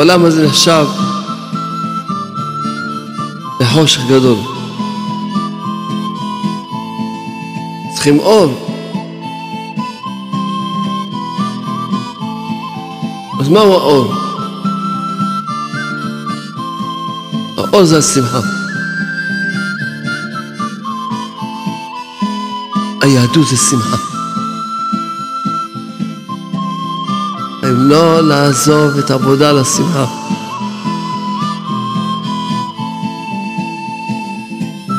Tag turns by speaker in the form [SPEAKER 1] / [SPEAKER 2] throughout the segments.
[SPEAKER 1] העולם הזה נחשב לחושך גדול. צריכים אור. אז מהו האור? האור זה השמחה. היהדות זה שמחה. לא לעזוב את העבודה לשמחה.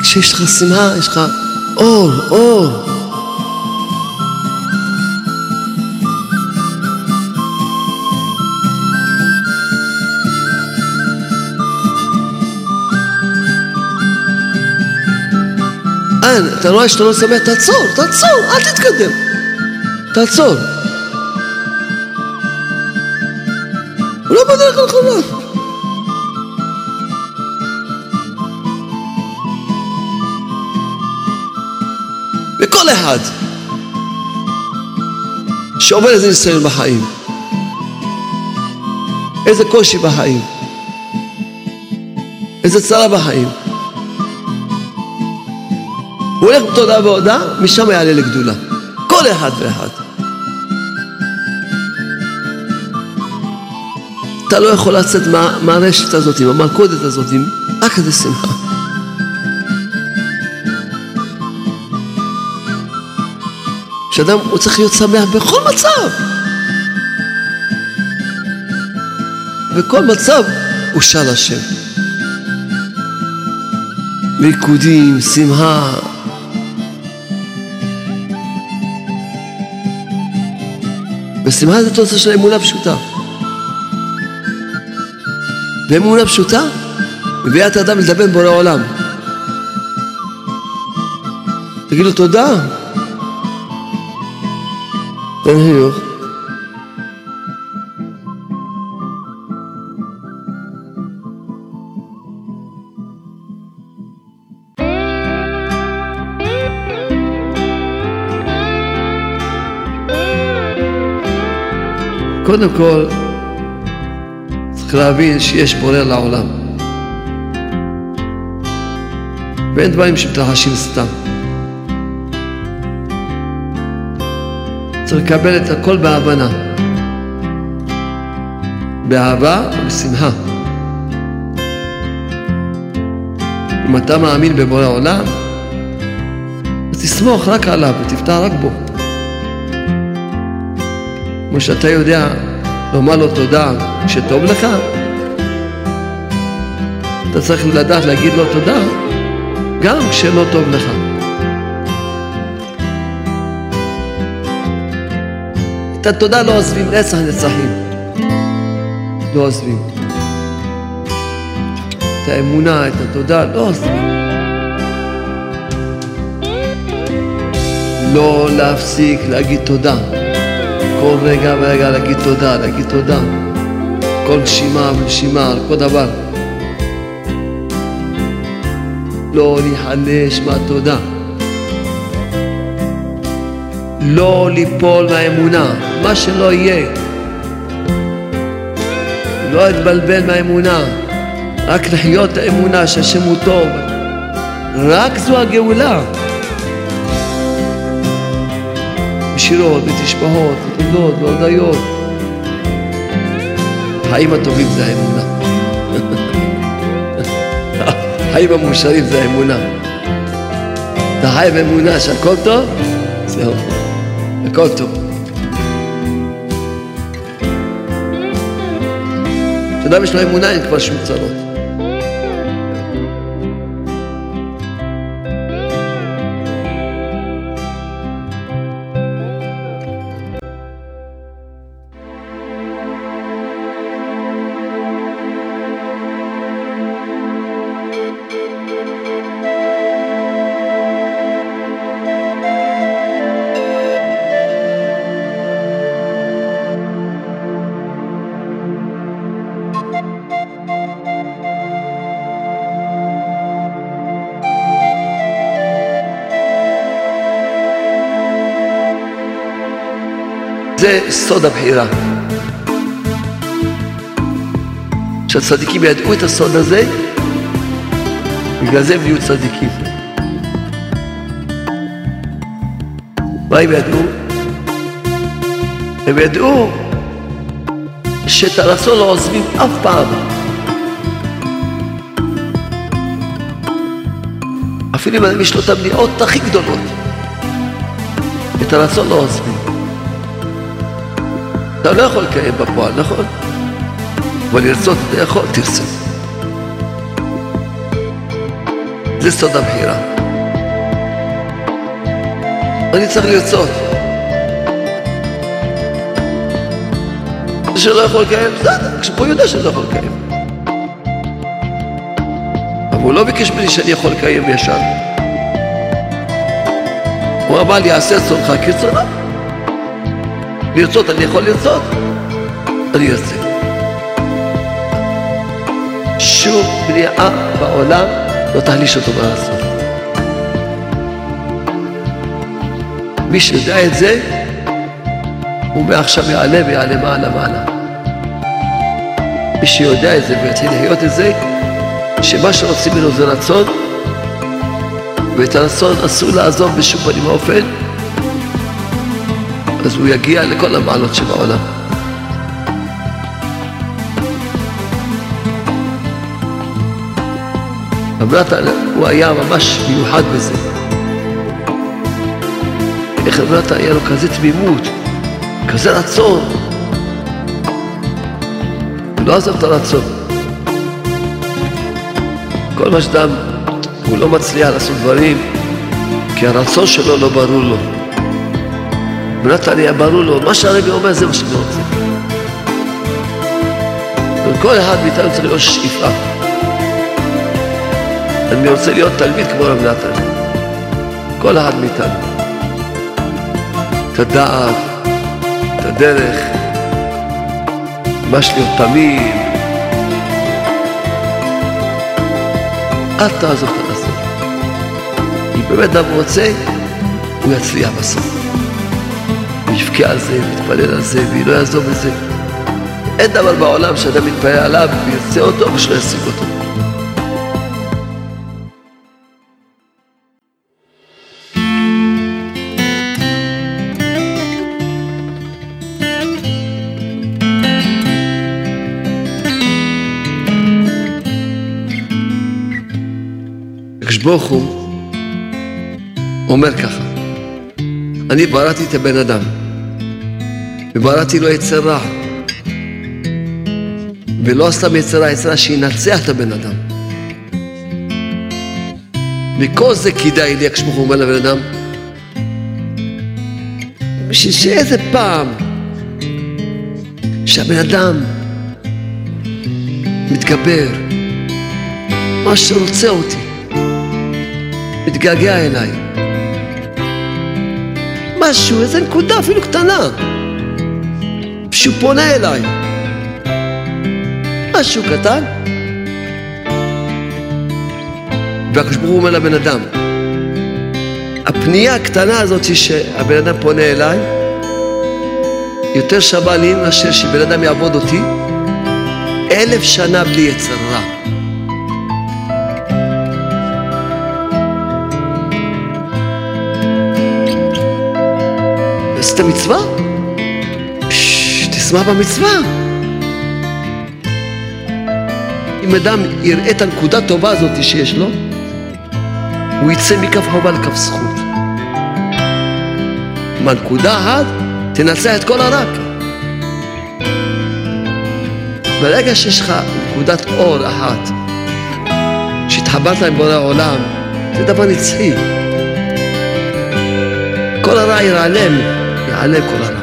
[SPEAKER 1] כשיש לך שמחה, יש לך אור, אור. אין, אתה רואה שאתה לא שמח, תעצור, תעצור, אל תתקדם. תעצור. בדרך הנכונה. וכל אחד שעובר איזה ניסיון בחיים, איזה קושי בחיים, איזה צרה בחיים, הוא הולך בתודה והודעה, משם יעלה לגדולה. כל אחד ואחד. אתה לא יכול לצאת מה, מהרשת הזאת, מהמלכודת הזאת, רק איזה שמחה. שאדם, הוא צריך להיות שמח בכל מצב. בכל מצב הוא שר השם. ריקודים, שמחה, ושמחה זה תוצאה של אמונה פשוטה. ואמונה פשוטה מביאה את האדם לדבר בורא עולם. תגיד לו תודה. תן חיוך. קודם כל, להבין שיש בורא לעולם. ואין דברים שמתרחשים סתם. צריך לקבל את הכל בהבנה. באהבה ובשמחה. אם אתה מאמין בבורא עולם, אז תסמוך רק עליו ותפתח רק בו. כמו שאתה יודע לומר לו תודה כשטוב לך, אתה צריך לדעת להגיד לו תודה גם כשלא טוב לך. את התודה לא עוזבים נצח נצחים. לא עוזבים. את האמונה, את התודה, לא עוזבים. לא להפסיק להגיד תודה. כל רגע ורגע להגיד תודה, להגיד תודה. כל נשימה ונשימה, על כל דבר. לא להיחלש מהתודה. לא ליפול מהאמונה, מה שלא יהיה. לא להתבלבל מהאמונה, רק לחיות האמונה שהשם הוא טוב. רק זו הגאולה. בשירות, בתשבחות, בתודות, בהודיות. החיים הטובים זה האמונה. החיים המאושרים זה האמונה. אתה חי באמונה שהכל טוב, זהו, הכל טוב. כשאדם יש לו אמונה אין כבר שום צרות. סוד הבחירה. כשהצדיקים ידעו את הסוד הזה, בגלל זה הם נהיו צדיקים. מה הם ידעו? הם ידעו שאת הרצון לא עוזבים אף פעם. אפילו אם יש לו את המניעות הכי גדולות, את הרצון לא עוזבים. אתה לא יכול לקיים בפועל, נכון? אבל לרצות אתה יכול, תרצה. זה סוד הבחירה. אני צריך לרצות. שלא יכול לקיים, בסדר, כשפה יודע שאני לא יכול לקיים. אבל הוא לא ביקש ממני שאני יכול לקיים ישר. הוא אמר לי, עשה צונך כרצונו. לרצות אני יכול לרצות, אני ארצה. שום בנייה בעולם לא תחליש אותו מהרצון. מי שיודע את זה, הוא מעכשיו יעלה ויעלה מעלה מעלה. מי שיודע את זה ויתחיל לחיות את זה, שמה שרוצים ממנו זה רצון, ואת הרצון אסור לעזוב בשום פנים ואופן, אז הוא יגיע לכל המעלות שבעולם. רב הוא היה ממש מיוחד בזה. איך רב היה לו כזה תמימות, כזה רצון. הוא לא עזב את הרצון. כל מה שאדם, הוא לא מצליח לעשות דברים, כי הרצון שלו לא ברור לו. ונתן היה ברור לו, מה שהרבי אומר זה מה שאני רוצה. וכל אחד מאיתנו צריך להיות שאיפה. אני רוצה להיות תלמיד כמו רב נתן. כל אחד מאיתנו. את הדעת, את הדרך, ממש להיות תמים. אל תעזוב את הרצון. אם באמת אדם רוצה, הוא יצליח בסוף. יבכה על זה, ויתפלל על זה, ולא יעזוב את זה. אין דבר בעולם שאדם מתפלל עליו וירצה אותו ושלא ישיג אותו. ברוך הוא אומר ככה, אני בראתי את הבן אדם, ובראתי לו יצר רע, ולא סתם יצר רע, יצר רע שינצח את הבן אדם. מכל זה כדאי לי, הוא אומר לבן אדם, בשביל שאיזה פעם שהבן אדם מתגבר, מה שרוצה אותי, מתגעגע אליי. משהו, איזה נקודה אפילו קטנה, שהוא פונה אליי. משהו קטן. והקדוש ברוך הוא אומר לבן אדם, הפנייה הקטנה הזאת שהבן אדם פונה אליי, יותר שווה לי מאשר שבן אדם יעבוד אותי אלף שנה בלי יצר רע. עשית מצווה? תשמח במצווה. אם אדם יראה את הנקודה הטובה הזאת שיש לו, הוא יצא מכף חובה לכף זכות. מהנקודה אחת תנצח את כל הרק. ברגע שיש לך נקודת אור אחת, שהתחברת עם בורא העולם, זה דבר נצחי. כל הרע ייעלם. יעלה כל הרע.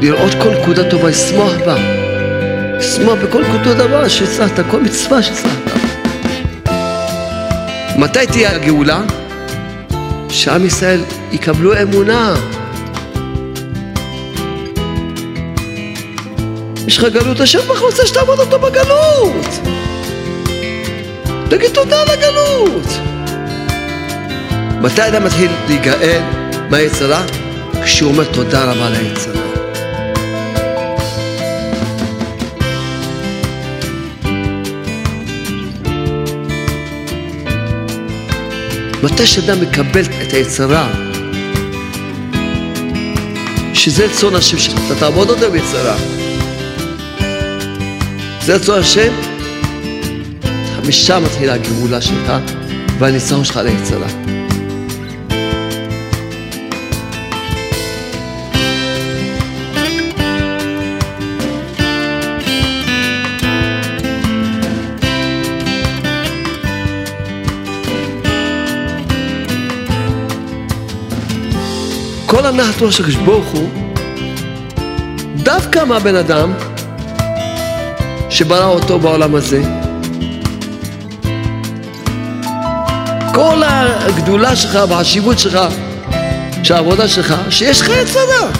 [SPEAKER 1] לראות כל נקודה טובה, לשמוח בה. לשמוח בכל נקודה דבר שהצלחת, כל מצווה שהצלחת. מתי תהיה הגאולה? שעם ישראל יקבלו אמונה. יש לך גלות, השם ברוך רוצה שתעמוד אותו בגלות. תגיד תודה על הגלות. מתי אדם מתחיל להיגאל מהיצרה? כשהוא אומר תודה רבה ליצרה. מתי שאדם מקבל את היצרה, שזה רצון השם שלך, אתה תעבוד אותו ביצרה. זה רצון השם, משם מתחילה הגאולה שלך והניצחון שלך על היצרה. כל הנחת רוח של הקדוש ברוך הוא, דווקא מהבן אדם שברא אותו בעולם הזה. כל הגדולה שלך והחשיבות שלך, של העבודה שלך, שיש לך יצרה.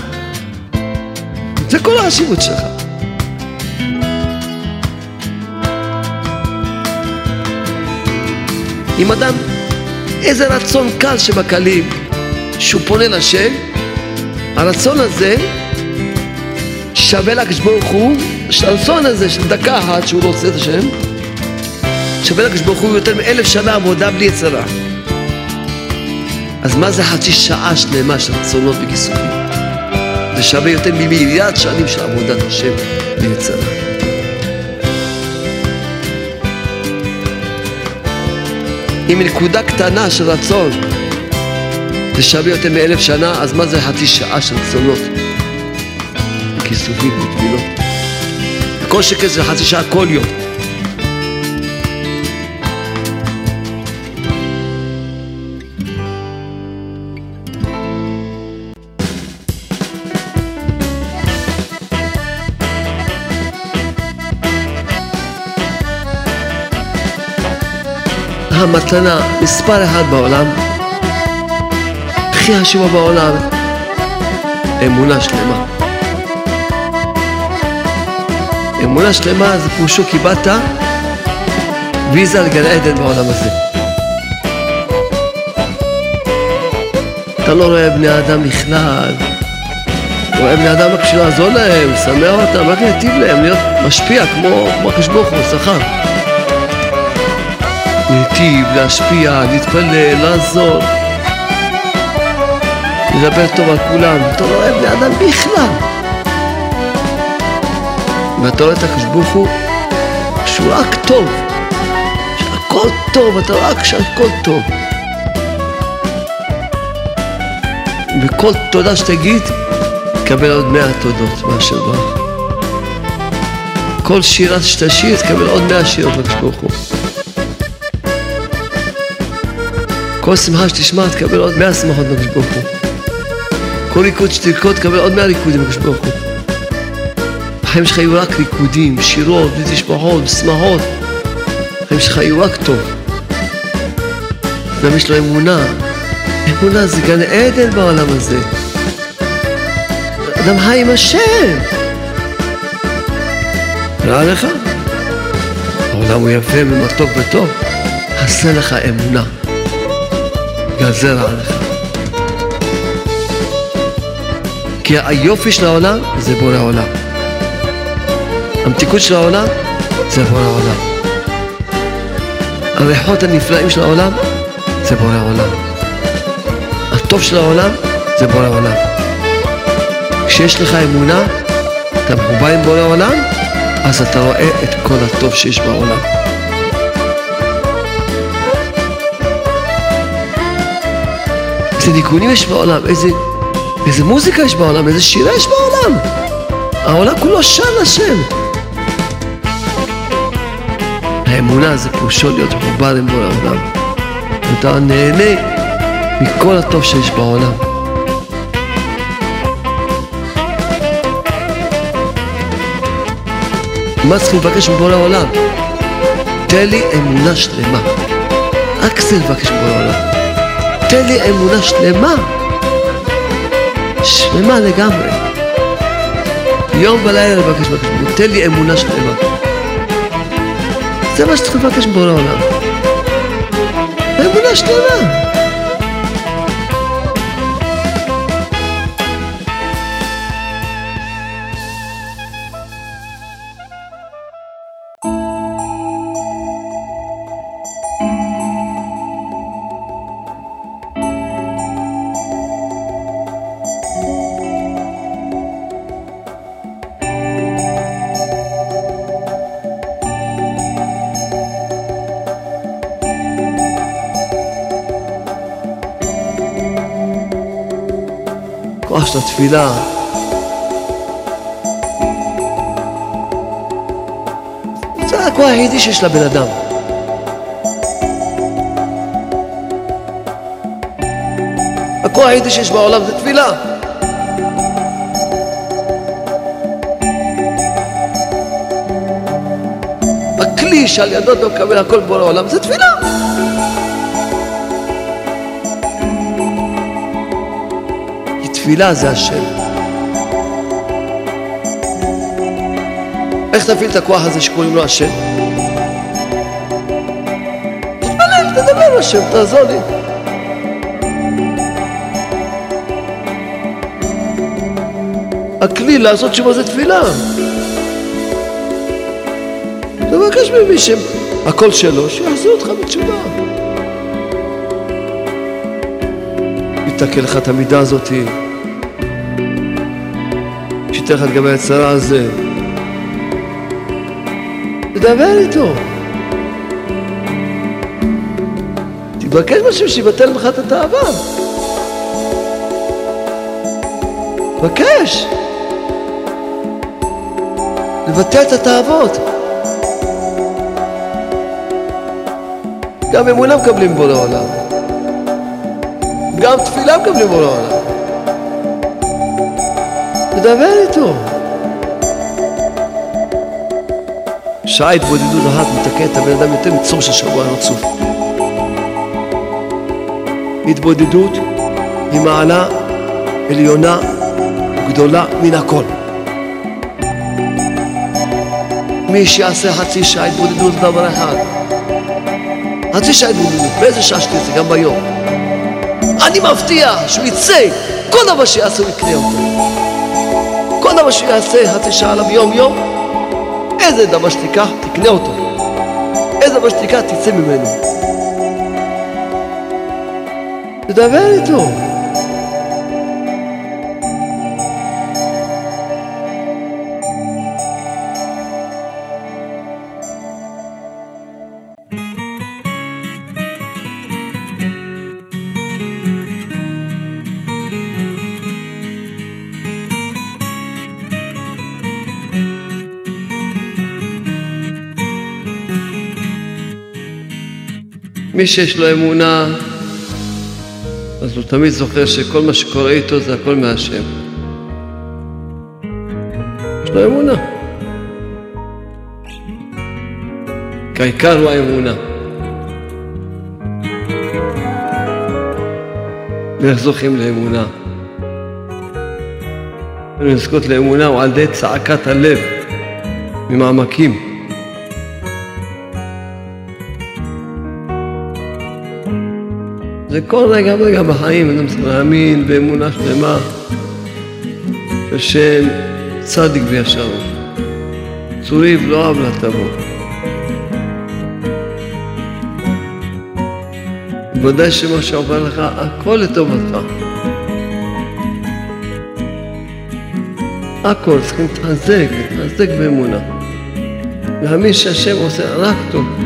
[SPEAKER 1] זה כל החשיבות שלך. אם אדם, איזה רצון קל שבקלים, שהוא פונה לשם, הרצון הזה שווה לקדוש ברוך הוא, שהרצון הזה של דקה אחת שהוא רוצה את השם, שווה לקדוש ברוך הוא יותר מאלף שנה עבודה בלי יצרה. אז מה זה חצי שעה שלמה של רצונות וכיסופים? זה שווה יותר ממיליארד שנים של עבודת השם בלי יצרה. עם נקודה קטנה של רצון שווה יותר מאלף שנה, אז מה זה חצי שעה של רצונות? כיסופים ותפילות. כל שקל זה חצי שעה כל יום. המתנה מספר אחד בעולם הכי חשובה בעולם, אמונה שלמה. אמונה שלמה זה פירושו קיבלת ויזה לגן עדן בעולם הזה. אתה לא רואה בני אדם בכלל, רואה בני אדם רק בשביל לעזור להם, לשמח אותם, רק להיטיב להם, להיות משפיע כמו ברוך הוא, שכר. להיטיב, להשפיע, להתפלל, לעזור. לדבר טוב על כולם, אתה לא אוהב בני אדם בכלל. ואתה רואה את הקדוש ברוך הוא שהוא רק טוב, שהכל טוב, אתה רק שהכל טוב. וכל תודה שתגיד, תקבל עוד מאה תודות מהשם ברוך. כל שירה שתשיר, תקבל עוד מאה שירות לקדוש הוא. כל שמחה שתשמע, תקבל עוד מאה שמחות לקדוש הוא. כל ריקוד שתרקוד תקבל עוד מאה ריקודים בקדוש ברוך הוא. החיים שלך יהיו רק ריקודים, שירות, ותשבחות, שמחות. החיים שלך יהיו רק טוב. אדם יש לו אמונה. אמונה זה גן עדן בעולם הזה. אדם חי עם השם. רע לך? העולם הוא יפה ומתוק וטוב. עשה לך אמונה. בגלל זה כי היופי של העולם זה בורא העולם. המתיקות של העולם זה בורא העולם. הריחות הנפלאים של העולם זה בורא העולם. הטוב של העולם זה בורא העולם. כשיש לך אמונה, אתה מחובר עם בורא העולם, אז אתה רואה את כל הטוב שיש בעולם. איזה ניגונים יש בעולם, איזה איזה מוזיקה יש בעולם, איזה שירה יש בעולם. העולם כולו שר לשם. האמונה זה פירושו להיות מחובר עם בורא העולם. אתה נהנה מכל הטוב שיש בעולם. מה צריכים לבקש מבורא העולם? תן לי אמונה שלמה. רק זה לבקש מבורא העולם. תן לי אמונה שלמה. שלמה לגמרי. יום ולילה לבקש בקש, תן לי אמונה שלמה. זה מה שצריך לבקש בכל העולם. אמונה שלמה. התפילה. זה הכוח היחידי שיש לבן אדם. הכוח היחידי שיש בעולם זה תפילה. הכלי שעל ידו אתה מקבל הכל בורא עולם זה תפילה. תפילה זה השם. איך תפעיל את הכוח הזה שקוראים לו השם? תתפלל, תדבר השם, תעזור לי. הכלי לעשות תשובה זה תפילה. תבקש ממי שהקול שלו, שיחזיר אותך בתשובה. יתקן לך את המידה הזאת, לך לגבי הצרה הזה. תדבר איתו. תבקש משהו שיבטל לך את התאווה. תבקש. לבטל את התאוות. גם אמונה מקבלים בורא עולם. גם תפילה מקבלים בורא עולם. תדבר איתו. שעה התבודדות אחת מתקן את הבן אדם יותר מצום של שבוע רצוף. התבודדות היא מעלה עליונה גדולה מן הכל. מי שיעשה חצי שעה התבודדות זה דבר אחד. חצי שעה התבודדות, באיזה שעה שתרצה, גם ביום. אני מבטיח שהוא יצא, כל דבר שיעשה הוא יקנה אותו. דבר שיעשה עליו יום יום, איזה דבר שתיקח, תקנה אותו. איזה דבר שתיקח, תצא ממנו. תדבר איתו. מי שיש לו אמונה, אז הוא תמיד זוכר שכל מה שקורה איתו זה הכל מהשם. יש לו אמונה. כי העיקר הוא האמונה. ואיך זוכים לאמונה? לזכות לאמונה הוא על ידי צעקת הלב ממעמקים. זה כל רגע ורגע בחיים, אדם צריך להאמין באמונה שלמה בשם צדיק וישר. צוריב לא עוולה תבוא. ודאי שמה שעובר לך, הכל לטובתך. הכל צריכים להתחזק, להתחזק באמונה. להאמין שהשם עושה רק טוב.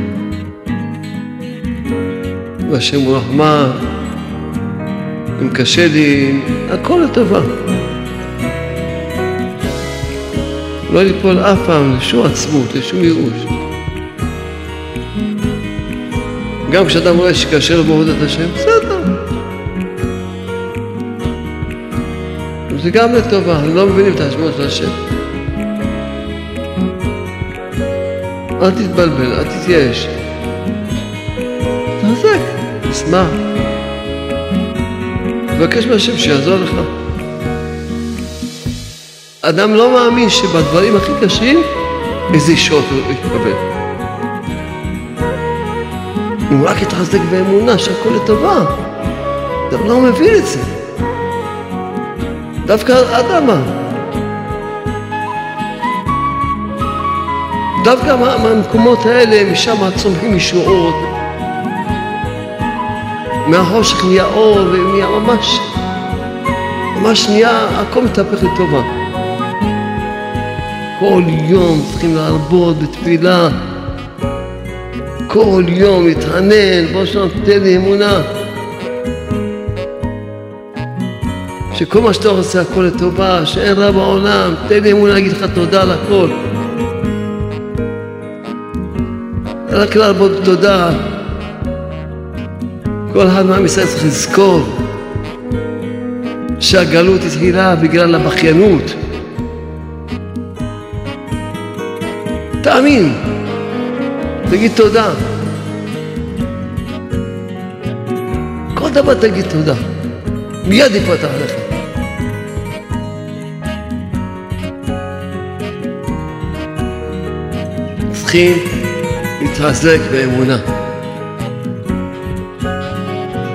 [SPEAKER 1] והשם הוא רחמן, אם קשה לי, הכל לטובה. לא ליפול אף פעם לשום עצמות, לשום ייאוש. גם כשאדם רואה שקשה לו בעבודת השם, בסדר. זה גם לטובה, לא מבינים את השמות של השם. אל תתבלבל, אל תתייאש. תשמח. תבקש מהשם שיעזור לך. אדם לא מאמין שבדברים הכי קשים איזה ישועות הוא יקבל. אם רק יתחזק באמונה שהכל לטובה, אדם לא מבין את זה. דווקא האדמה. דווקא מהמקומות האלה, משם צומחים ישועות. מהחושך נהיה אור, ונהיה ממש, ממש נהיה, הכל מתהפך לטובה. כל יום צריכים להרבות בתפילה. כל יום להתחנן, בוא שם תן לי אמונה. שכל מה שאתה עושה הכל לטובה, שאין רע בעולם, תן לי אמונה להגיד לך תודה על הכל. רק לעבוד תודה. כל אחד מעם ישראל צריך לזכור שהגלות התחילה בגלל הבכיינות. תאמין, תגיד תודה. כל דבר תגיד תודה. מיד יפתח לך. צריכים להתחזק באמונה.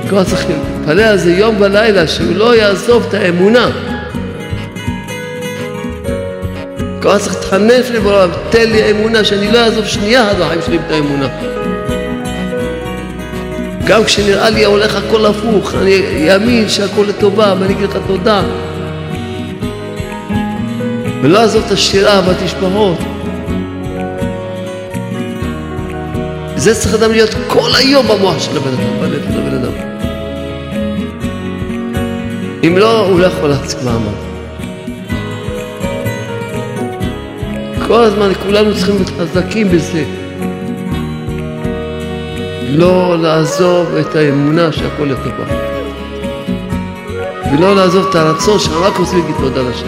[SPEAKER 1] כל צריך להתפלל על זה יום ולילה, שהוא לא יעזוב את האמונה. כל צריך להתחנף לבורא, תן לי אמונה שאני לא אעזוב שנייה עד החיים שלי את האמונה. גם כשנראה לי הולך הכל הפוך, אני אאמין שהכל לטובה ואני אגיד לך תודה. ולא אעזוב את השירה והתשבחות. זה צריך אדם להיות כל היום במוח של הבן אדם, בלב של הבן אדם. אם לא, הוא לא יכול להחזיק מעמד. כל הזמן כולנו צריכים להיות חזקים בזה. לא לעזוב את האמונה שהכל לטובה. ולא לעזוב את הרצון שרק רוצים להגיד תודה לשם.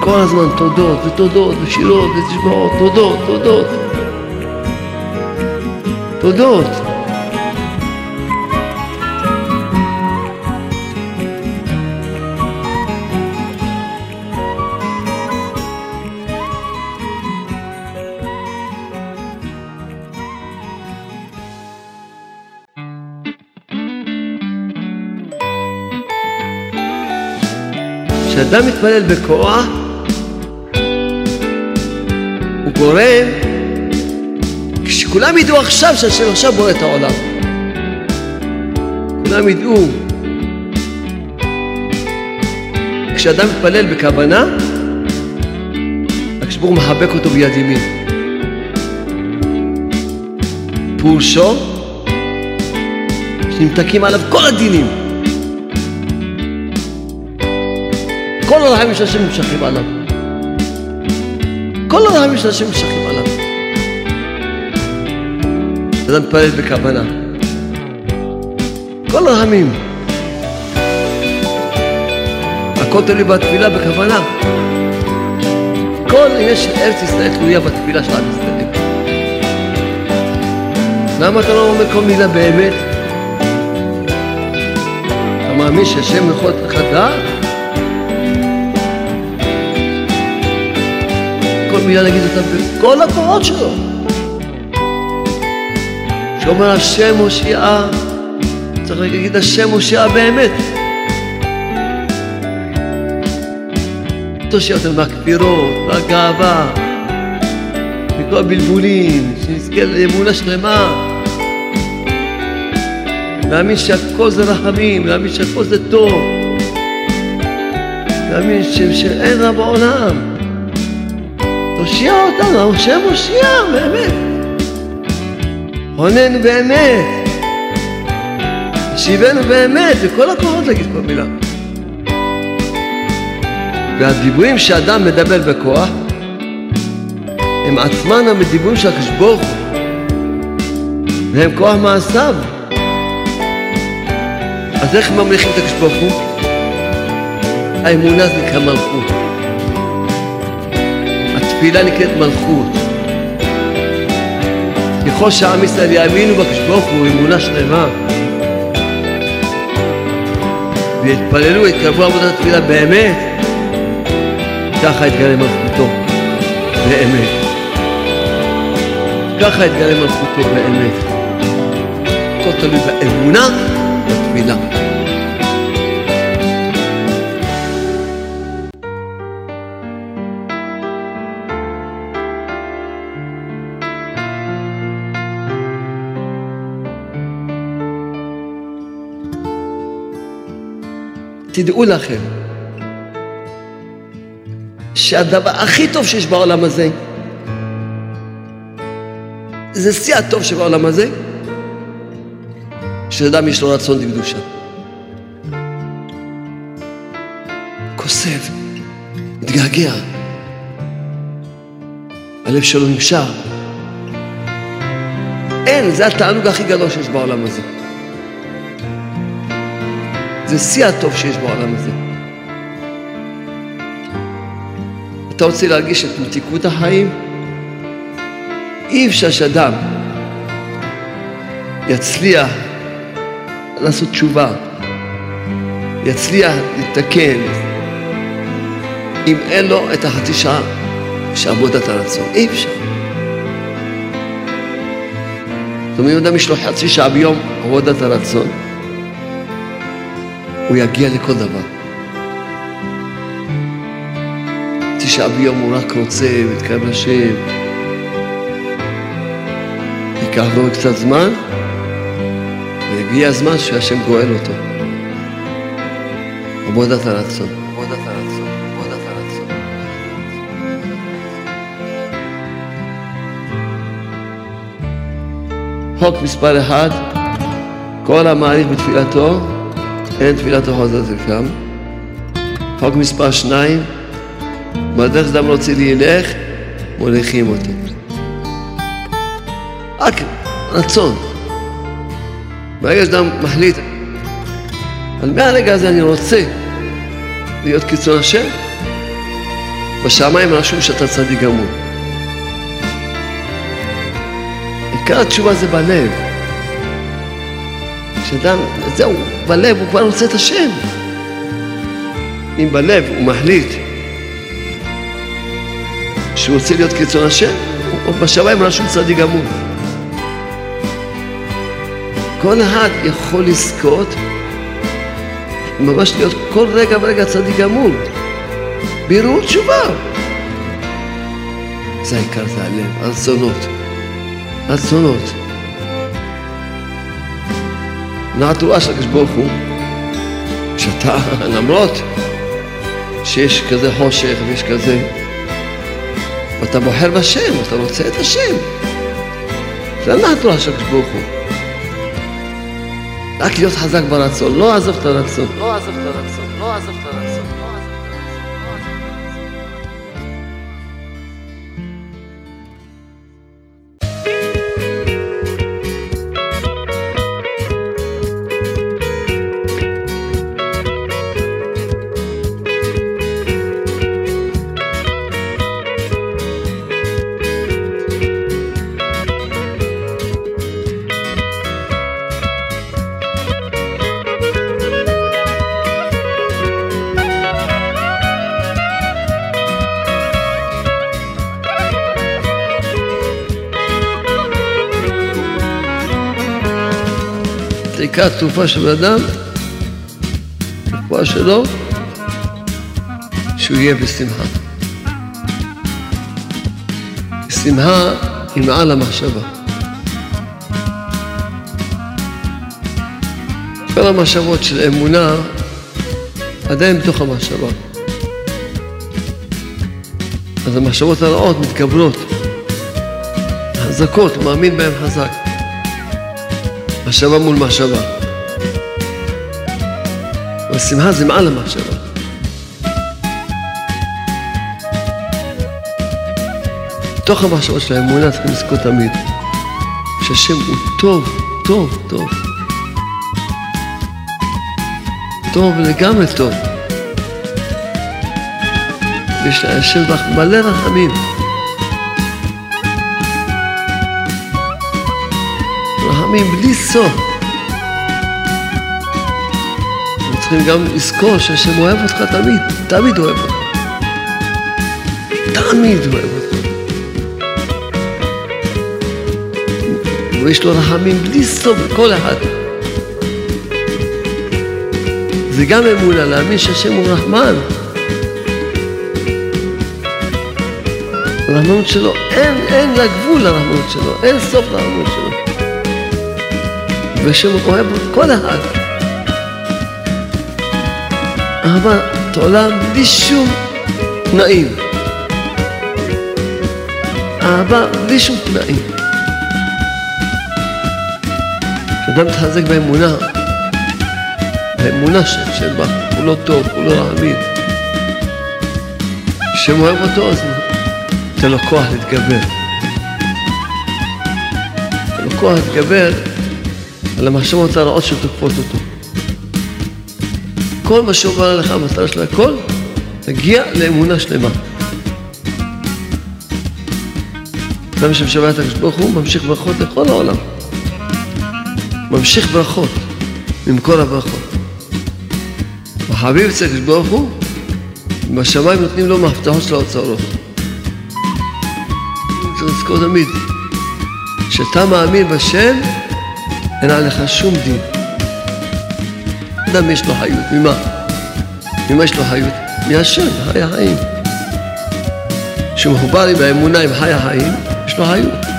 [SPEAKER 1] כל הזמן תודות ותודות ושירות ותשבעות, תודות, תודות. תודות. כשאדם מתפלל בכוח, הוא גורם, כשכולם ידעו עכשיו שהשם עכשיו בורא את העולם. כולם ידעו. כשאדם מתפלל בכוונה, הוא מחבק אותו ביד ימין. פירושו שנמתקים עליו כל הדינים. כל הרחמים של השם נמשכים עליו. כל הרחמים של השם נמשכים עליו. אדם מתפלל בכוונה. כל הרחמים. הכל תלוי בתפילה בכוונה. כל עניין של ארץ ישראל תלויה בתפילה של עם ישראל. למה אתה לא אומר כל מילה באמת? אתה מאמין שהשם יכול לתת לך דעת? מילה להגיד אותה בכל הכוחות שלו. שאומר השם הושיעה, צריך להגיד השם הושיעה באמת. תושיע אותנו מהכפירות, מהגאווה, מכל הבלבולים, שנזכה לאמונה שלמה. להאמין שהכל זה רחמים, להאמין שהכל זה טוב, להאמין שאין רע בעולם. תושיע אותנו, השם הושיע, באמת. הוננו באמת. השיבנו באמת, וכל הכוחות להגיד כל מילה. והדיבורים שאדם מדבר בכוח, הם עצמם הדיבורים של הקדוש והם כוח מעשיו. אז איך ממליכים את הקדוש? האמונה זה נקרא התפילה נקראת מלכות. ככל שעם ישראל יאמינו בקדוש ברוך הוא אמונה שלמה ויתפללו, יתקרבו עבודת התפילה באמת, ככה יתגלה מלכותו באמת. ככה יתגלה מלכותו באמת. הכל תלוי באמונה בתפילה. תדעו לכם שהדבר הכי טוב שיש בעולם הזה זה שיא הטוב שבעולם הזה שאדם יש לו רצון לקדושה. כוסף, מתגעגע. הלב שלו נמשך. אין, זה התענוג הכי גדול שיש בעולם הזה. זה שיא הטוב שיש בעולם הזה. אתה רוצה להרגיש את מתיקות החיים? אי אפשר שאדם יצליח לעשות תשובה, יצליח לתקן, אם אין לו את החצי שעה של עבודת הרצון. אי אפשר. זאת אומרת, אם אדם יש לו חצי שעה ביום עבודת הרצון, הוא יגיע לכל דבר. חצי שעה ביום הוא רק רוצה ומתקרב לשם. ייקח לו קצת זמן, והגיע הזמן שהשם גואל אותו. עבודת הרצון. חוק מספר אחד, כל המעריך בתפילתו, אין תפילתו חוזרת לקם. חוק מספר שניים, בדרך שאדם רוצה לילך, מוליכים אותו. רק רצון. ברגע שאדם מחליט, אבל מהרגע הזה אני רוצה להיות קיצון השם, בשמיים רשום שאתה צדיק גמור. עיקר התשובה זה בלב. כשאדם, זהו, בלב הוא כבר רוצה את השם. אם בלב הוא מחליט שהוא רוצה להיות קיצון השם, בשמיים רשום צדיק גמור. כל אחד יכול לזכות ממש להיות כל רגע ורגע צדיק גמור. בירור תשובה. זה העיקר, זה הלב, הרצונות. רצונות. נעתועה של הקדוש ברוך הוא, שאתה, למרות שיש כזה חושך ויש כזה, ואתה בוחר בשם, אתה רוצה את השם. זה הנעתועה של הקדוש ברוך הוא. רק להיות חזק ברצון, לא עזוב את הרצון. לא עזוב את הרצון, לא עזוב את הרצון. עיקר התרופה של אדם, התרופה שלו, שהוא יהיה בשמחה. שמחה היא מעל המחשבה. כל המחשבות של אמונה עדיין בתוך המחשבה. אז המחשבות הרעות מתקבלות, חזקות, מאמין בהן חזק. מחשבה מול מחשבה. והשמחה זה מעל המחשבה. בתוך המחשבה של האמונה צריכים לזכור תמיד שהשם הוא טוב, טוב, טוב. טוב לגמרי טוב. ויש להשם מלא רחמים. רחמים בלי סוף. אנחנו צריכים גם לזכור שהשם אוהב אותך תמיד, תמיד אוהב אותך. תמיד אוהב אותך. ויש לו רחמים בלי סוף לכל אחד. זה גם אמונה, להאמין שהשם הוא רחמן. הרחמנות שלו, אין, אין לה גבול לרחמנות שלו, אין סוף לרחמנות שלו. והשם אוהב כל אחד. אהבת עולם בלי שום תנאים. אהבה בלי שום תנאים. כשאדם מתחזק באמונה, האמונה של בה, הוא לא טוב, הוא לא רעמין, השם אוהב אותו, אז נותן לו כוח להתגבר. נותן לו כוח להתגבר על המחשבות הרעות שתוקפות אותו. כל מה שעובר עליך, המטרה של הכל, תגיע לאמונה שלמה. אדם שמשבח את הקדוש ברוך הוא ממשיך ברכות לכל העולם. ממשיך ברכות ממקור הברכות. החביב אצל הקדוש ברוך הוא, בשמיים נותנים לו מהפתחות של האוצרות. צריך לזכור תמיד, כשאתה מאמין בשם, אין עליך שום דין. אדם יש לו חיות, ממה? ממה יש לו חיות? מהשם, חי החיים. כשהוא מחובר עם האמונה, עם חי החיים, יש לו חיות.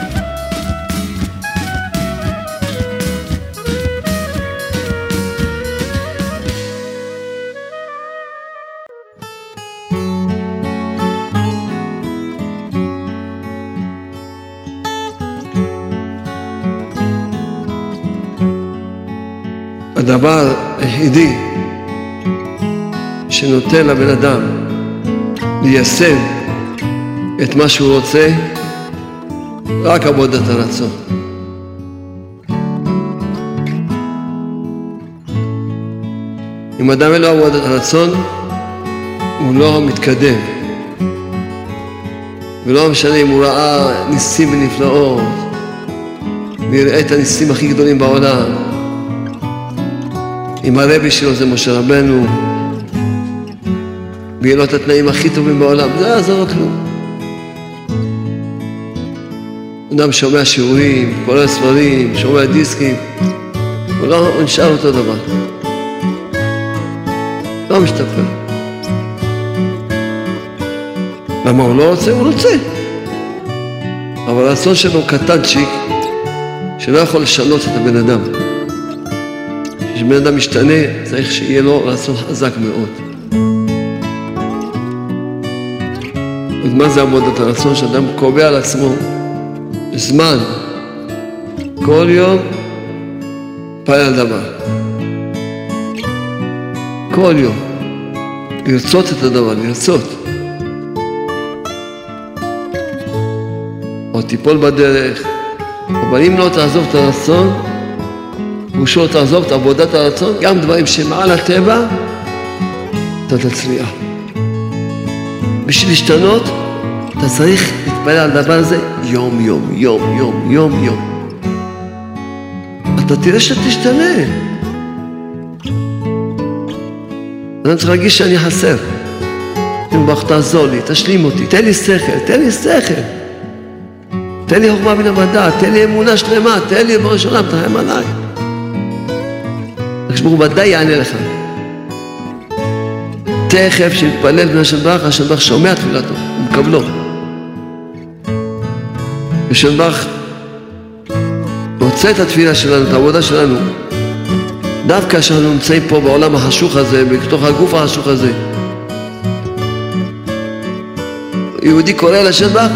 [SPEAKER 1] הדבר היחידי שנותן לבן אדם ליישם את מה שהוא רוצה, רק עבודת הרצון. אם אדם אין לו עבודת הרצון, הוא לא מתקדם. ולא משנה אם הוא ראה ניסים ונפלאות, ויראה את הניסים הכי גדולים בעולם. אם הרבי שלו זה משה רבנו, ויהיה לו את התנאים הכי טובים בעולם, זה לא יעזור לו כלום. אדם שומע שיעורים, קורא ספרים, שומע דיסקים, הוא לא נשאר אותו דבר. לא משתפר. למה הוא לא רוצה? הוא רוצה. אבל הרצון שלו קטנצ'יק, שלא יכול לשנות את הבן אדם. כשבן אדם משתנה, צריך שיהיה לו רצון חזק מאוד. אז מה זה עבודת הרצון? שאדם קובע על עצמו זמן, כל יום, פעל על דבר. כל יום. לרצות את הדבר, לרצות. או תיפול בדרך, אבל אם לא תעזוב את הרצון, פירושו תעזוב את עבודת הרצון, גם דברים שמעל הטבע, אתה תצליח. בשביל להשתנות, אתה צריך להתפלל על הדבר הזה יום יום, יום יום, יום יום. אתה תראה שאתה תשתנה. אני צריך להרגיש שאני חסר. תנבח, תעזור לי, תשלים אותי, תן לי שכל, תן לי שכל. תן לי חוכמה מן המדע, תן לי אמונה שלמה, תן לי בראש עולם, תרחם עליי. ברוך הוא ודאי יענה לך. תכף שיתפלל בן השם ברוך, השם ברוך שומע תפילתו, הוא מקבלו. השם ברוך רוצה את התפילה שלנו, את העבודה שלנו, דווקא כשאנחנו נמצאים פה בעולם החשוך הזה, בתוך הגוף החשוך הזה. יהודי קורא לשם ברוך,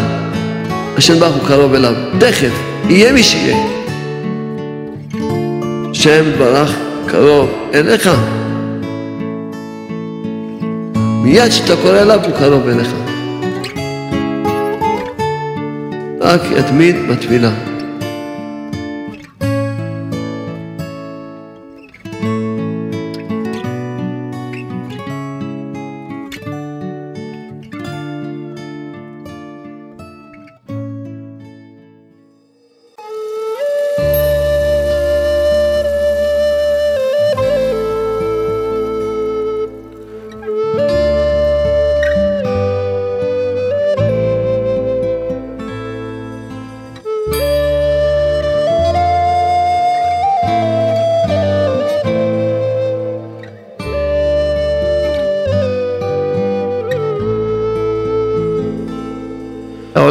[SPEAKER 1] השם ברוך הוא קרוב אליו, תכף, יהיה מי שיהיה. שם ברך קרוב אליך. מיד כשאתה קורא אליו הוא קרוב אליך. רק יתמיד בתפילה.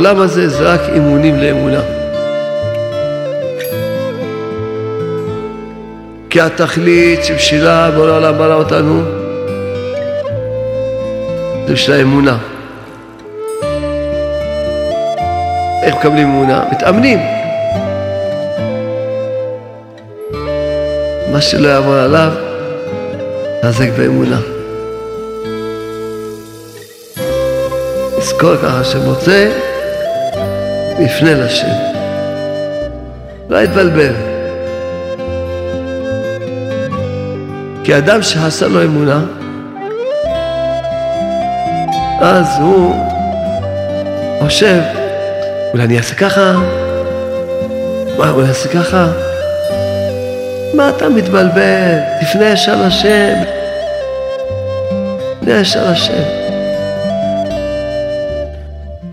[SPEAKER 1] העולם הזה זה רק אימונים לאמונה. כי התכלית שבשבילה בורא העולם ברא אותנו זה בשביל האמונה. איך מקבלים אמונה? מתאמנים. מה שלא יעבור עליו, תחזק באמונה. תזכור ככה שמוצא, יפנה לשם. לא יתבלבל. כי אדם שעשה לו אמונה, אז הוא חושב, אולי אני אעשה ככה? מה, אולי אעשה ככה? מה אתה מתבלבל? תפנה ישר לשם. תפנה ישר לשם.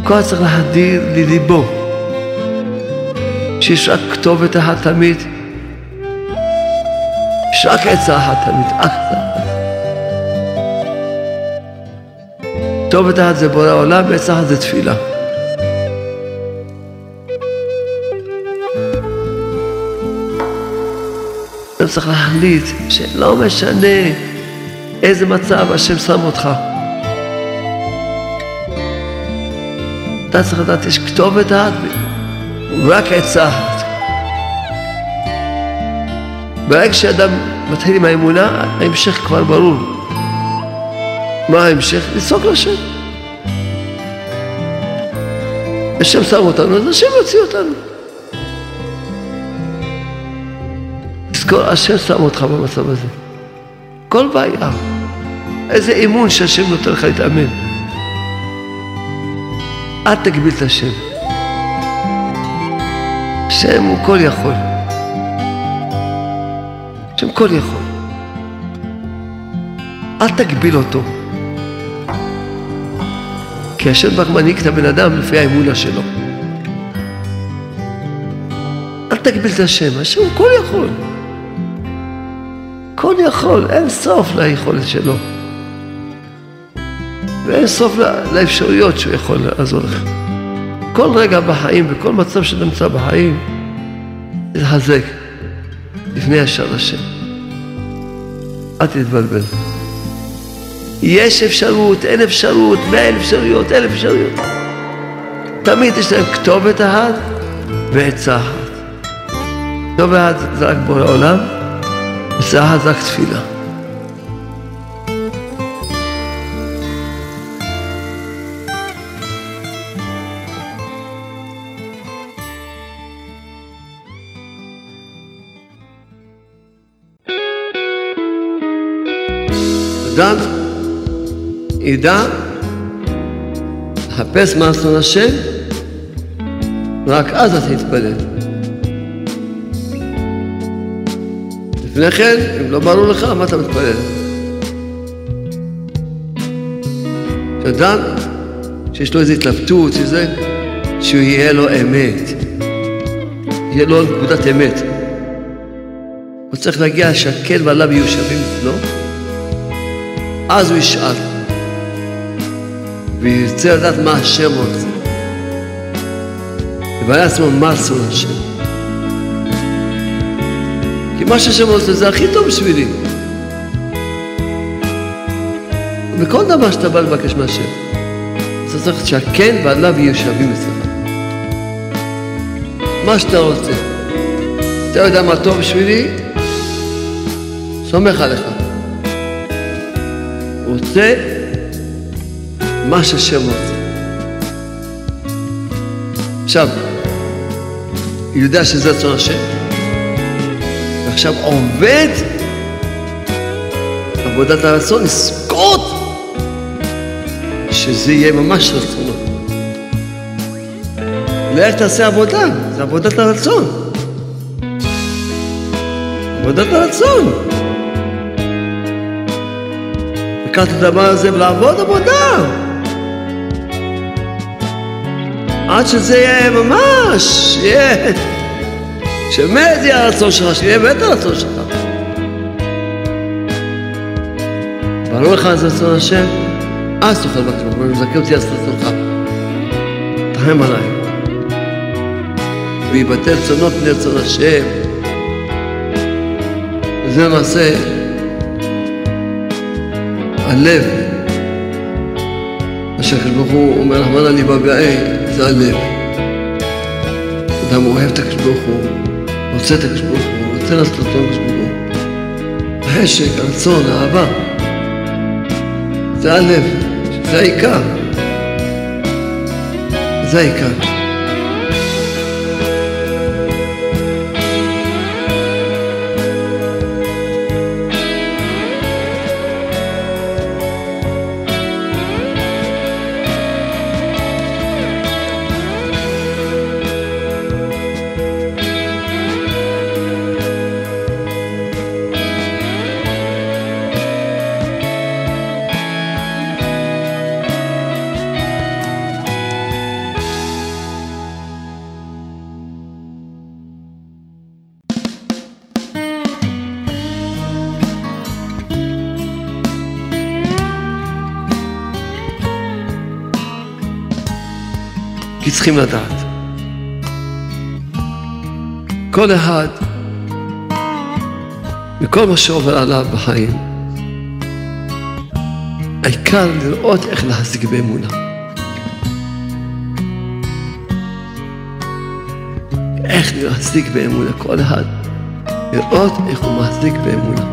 [SPEAKER 1] כל צריך להדיר לליבו שיש רק כתובת אחת תמיד, יש רק עצה אחת תמיד, אך אחת. כתובת אחת זה בורא עולם ועצה אחת זה תפילה. אתה צריך להחליט שלא משנה איזה מצב השם שם אותך. אתה צריך לדעת, יש כתובת אחת, רק עצה אחת. ברגע שאדם מתחיל עם האמונה, ההמשך כבר ברור. מה ההמשך? לצעוק לשם. השם שם אותנו, אז השם יוציא אותנו. תזכור, השם שם אותך במצב הזה. כל בעיה. איזה אמון שהשם נותן לך להתאמן. אל תגביל את השם. השם הוא כל יכול. השם כל יכול. אל תגביל אותו. כי השם רק מנהיג את הבן אדם לפי האמונה שלו. אל תגביל את השם, השם הוא כל יכול. כל יכול, אין סוף ליכולת שלו. ואין סוף לאפשרויות שהוא יכול לעזור לך. כל רגע בחיים, בכל מצב שאתה נמצא בחיים, תתחזק לפני ישר השם. אל תתבלבל. יש אפשרות, אין אפשרות, מאה אלף אפשרויות, אלף אפשרויות. תמיד יש להם כתובת אחת ועצה אחת. כתובת אחת זה רק בורא עולם, עצה אחת זה רק תפילה. אדם ידע לחפש מה אסון השם, רק אז אתה תתפלל. לפני כן, אם לא ברור לך, מה אתה מתפלל? שאדם שיש לו איזו התלבטות, שזה, שהוא יהיה לו אמת, יהיה לו נקודת אמת. הוא צריך להגיע שהקל ועליו יהיו שווים לא? אז הוא ישאל. וירצה לדעת מה השם רוצה. יבנה לעצמו מה רצון השם. כי מה שהשם רוצה זה הכי טוב בשבילי. וכל דבר שאתה בא לבקש מהשם, אתה צריך שהכן והלאו יהיו שווים אצלך. מה שאתה רוצה. אתה יודע מה טוב בשבילי? סומך עליך. רוצה מה שהשם רוצה. עכשיו, יודע שזה רצון השם, ועכשיו עובד עבודת הרצון, לזכות שזה יהיה ממש רצונו. לך תעשה עבודה, זה עבודת הרצון. עבודת הרצון. לקחת את הדבר הזה ולעבוד עבודה. עד שזה יהיה ממש, יהיה, שבאמת יהיה הרצון שלך, שיהיה באמת הרצון שלך. ברור לך זה רצון השם? אז תוכל לבקש ממנו, מזכה אותי אז רצונך. תרחם עליי. ויבטל צונות בני רצון השם. זה למעשה הלב. מה שהקדוש ברוך הוא אומר, רחמנא ליבא גאה, זה הלב. אדם אוהב את הקדוש ברוך הוא, רוצה את הקדוש ברוך הוא, רוצה לעשות אותו הקדוש ברוך הוא. החשק, הרצון, האהבה. זה הלב, זה העיקר. זה העיקר. צריכים לדעת. כל אחד, וכל מה שעובר עליו בחיים, העיקר לראות איך להחזיק באמונה. איך להחזיק באמונה, כל אחד, לראות איך הוא מחזיק באמונה.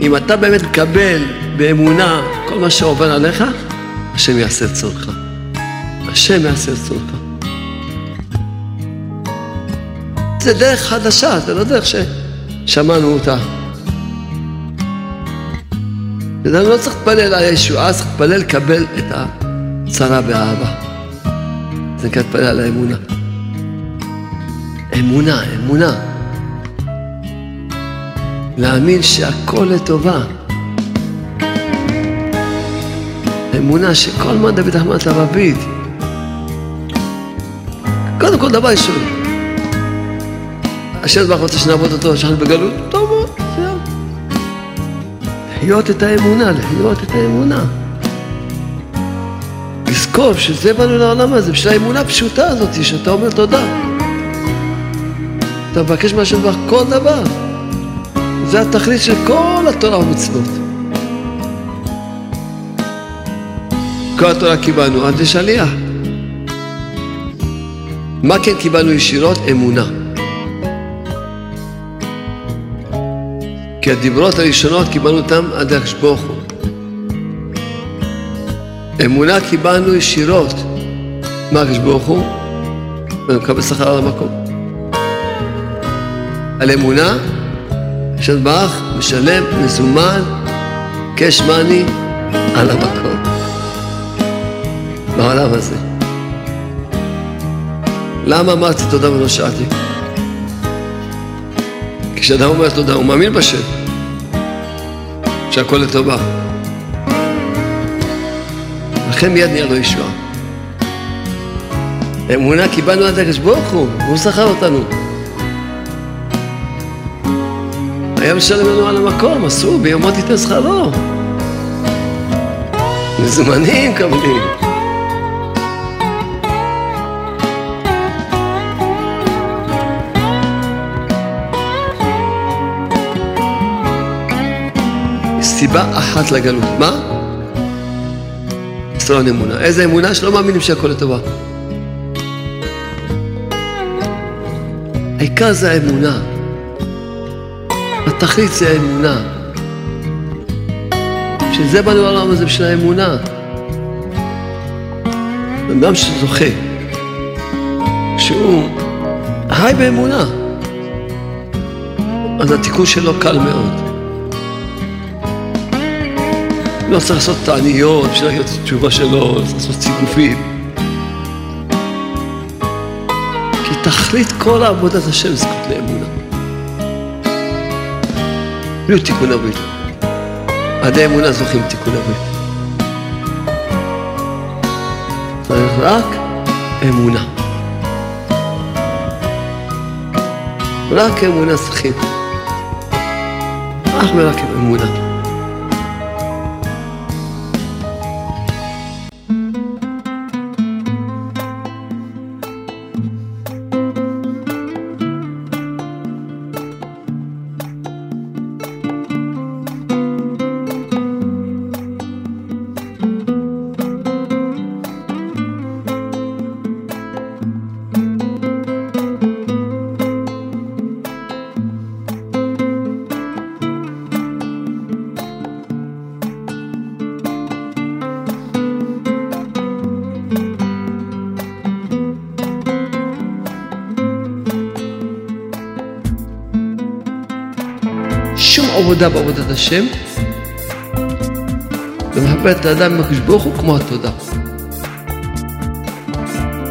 [SPEAKER 1] אם אתה באמת מקבל באמונה כל מה שעובר עליך, השם יעשה את צורך. השם יעשה את צורך. זה דרך חדשה, זה לא דרך ששמענו אותה. אתה לא צריך להתפלל על הישועה, צריך להתפלל לקבל את הצרה באהבה. זה נקרא להתפלל על האמונה. אמונה, אמונה. להאמין שהכל לטובה. אמונה שכל מה דוד אחמד לבבית. קודם כל דבר ראשון, השם ברוך רוצה שנעבוד אותו, שאנחנו בגלות, טוב מאוד, זהו. לחיות את האמונה, לחיות את האמונה. לזכור שזה באנו לעולם הזה, בשביל האמונה הפשוטה הזאת, שאתה אומר תודה. אתה מבקש מהשם ברוך כל דבר. זה התכלית של כל התורה ומצוות. כל התורה קיבלנו עד לשליח. מה כן קיבלנו ישירות? אמונה. כי הדיברות הראשונות קיבלנו אותם עד הקדוש. אמונה קיבלנו ישירות מהקדוש ברוך הוא, שכר על המקום. על אמונה השם ברח משלם מזומן, קש מאני, על המקום. בעולם הזה. למה אמרתי תודה ולא שאלתי? כשאדם אומר תודה, הוא מאמין בשם, שהכל לטובה. לכן מיד נהיה לו ישועה. אמונה קיבלנו עד הקדוש ברוך הוא, הוא זכר אותנו. היה משלם לנו על המקום, אסור, ביומו תיתן שכרו. מזומנים קבלים. סיבה אחת לגלות. מה? חסרון אמונה. איזה אמונה? שלא מאמינים שהכל לטובה. העיקר זה האמונה. התכלית זה האמונה. שזה באנו לעולם הזה בשביל האמונה. אדם שזוכה, שהוא חי באמונה, אז התיקון שלו קל מאוד. לא צריך לעשות תעניות בשביל להגיד את התשובה שלו, לא צריך לעשות סיגופים. כי תכלית כל עבודת השם זכות לאמונה. בלי תיקון הברית. עדי אמונה זוכים תיקון הברית. צריך רק אמונה. רק אמונה צריכים. אך ורק אמונה. עבודה בעבודת השם, ומחבר את האדם עם הקדוש ברוך הוא כמו התודה.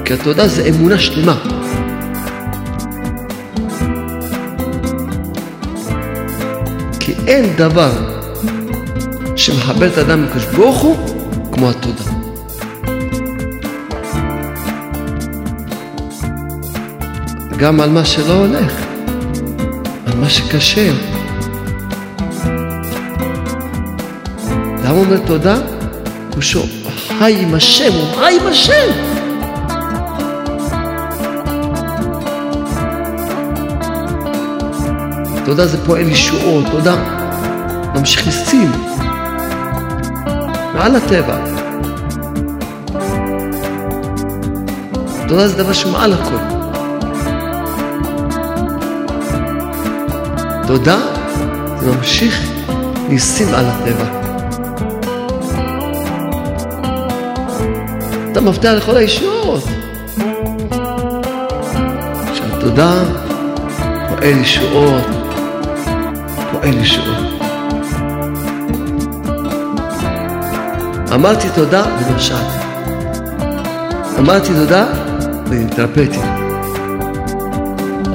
[SPEAKER 1] כי התודה זה אמונה שלמה. כי אין דבר שמחבר את האדם עם הקדוש ברוך הוא כמו התודה. גם על מה שלא הולך, על מה שקשה. למה הוא אומר תודה? הוא שואל, חי עם השם, הוא חי עם השם. תודה זה פועל ישועות, תודה ממשיך ניסים מעל הטבע. תודה זה דבר שהוא מעל הכל. תודה זה ממשיך ניסים על הטבע. אתה מפתח לכל הישועות. שהתודה פועל ישועות, פועל ישועות. אמרתי תודה ונרשעתי. אמרתי תודה והתרפאתי.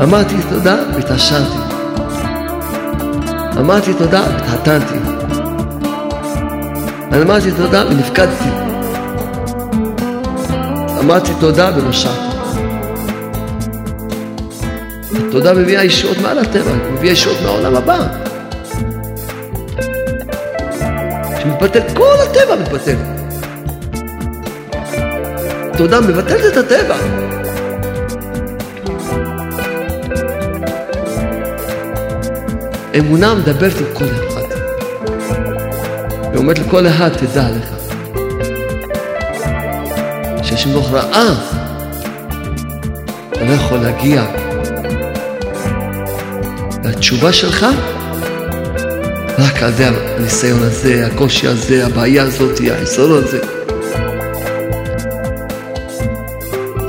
[SPEAKER 1] אמרתי תודה והתעשרתי. אמרתי תודה והתחתנתי. אמרתי תודה ונפקדתי. אמרתי תודה ונושעתי. התודה מביאה ישועות מעל הטבע, מביאה ישועות מהעולם הבא. שמתבטל, כל הטבע מתבטל. תודה מבטלת את הטבע. אמונה מדברת עם כל אחד. היא אומרת לכל אחד, תדע לך. שהשם ברוך ראה, אתה לא יכול להגיע לתשובה שלך רק על ידי הניסיון הזה, הקושי הזה, הבעיה הזאת, החיסרון הזה.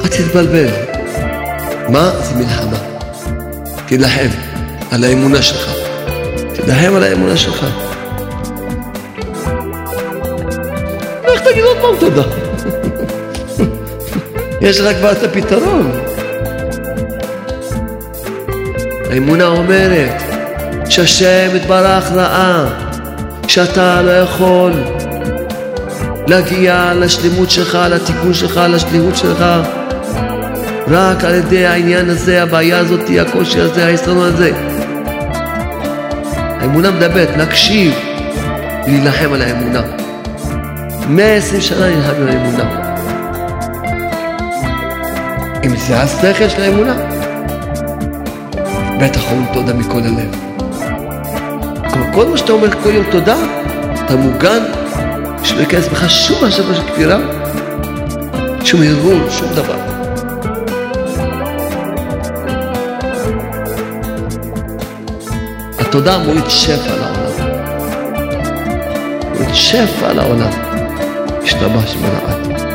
[SPEAKER 1] אל תתבלבל. מה זה מלחמה? תילחם על האמונה שלך. תילחם על האמונה שלך. איך תגיד עוד פעם תודה? יש לך כבר את הפתרון. האמונה אומרת שהשם יתברך ראה שאתה לא יכול להגיע לשלמות שלך, לתיקון שלך, לשליחות שלך רק על ידי העניין הזה, הבעיה הזאת, הקושי הזה, ההסתרון הזה. האמונה מדברת, להקשיב, להילחם על האמונה. 120 שנה נלחם על האמונה. זה השכל של האמונה, בטח אומרים תודה מכל הלב. כלומר, כל מה שאתה אומר כל יום תודה, אתה מוגן, שלא ייכנס בך שום מחשבה של כפירה, שום ארגון, שום דבר. התודה מוריד שפע לעולם. מוריד שפע לעולם. השתבש מלאט.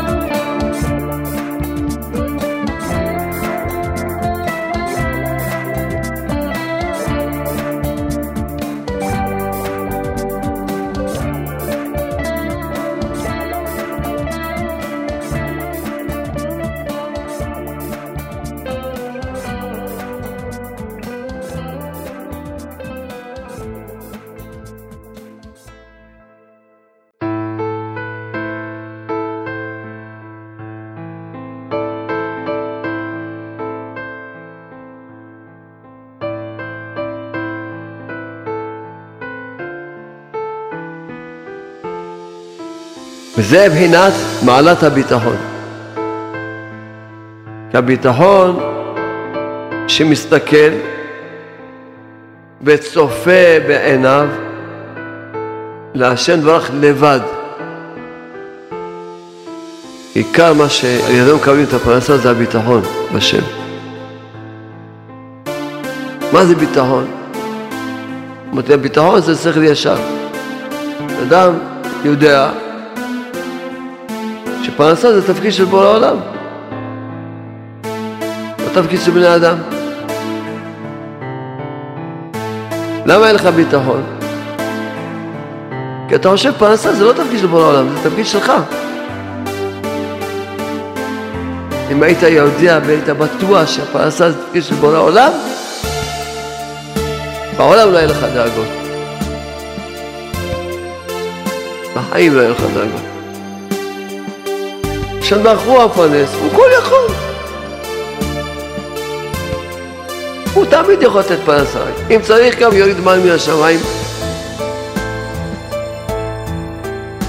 [SPEAKER 1] וזה מבחינת מעלת הביטחון. כי הביטחון שמסתכל וצופה בעיניו להשם דברך לבד. עיקר מה שעל ידינו מקבלים את הפרנסה זה הביטחון בשם. מה זה ביטחון? אמרתי, הביטחון זה שכל ישר. אדם יודע שפרנסה זה תפקיד של בורא העולם, לא תפקיד של בני אדם. למה אין לך ביטחון? כי אתה חושב פרנסה זה לא תפקיד של בורא העולם, זה תפקיד שלך. אם היית יודע והיית בטוח שהפרנסה זה תפקיד של בורא העולם, בעולם לא יהיה לך דאגות. בחיים לא יהיה לך דאגות. השם ברוך הוא כל יכול. הוא תמיד יכול לתת פרנסה. אם צריך גם יוריד מים מן השמיים.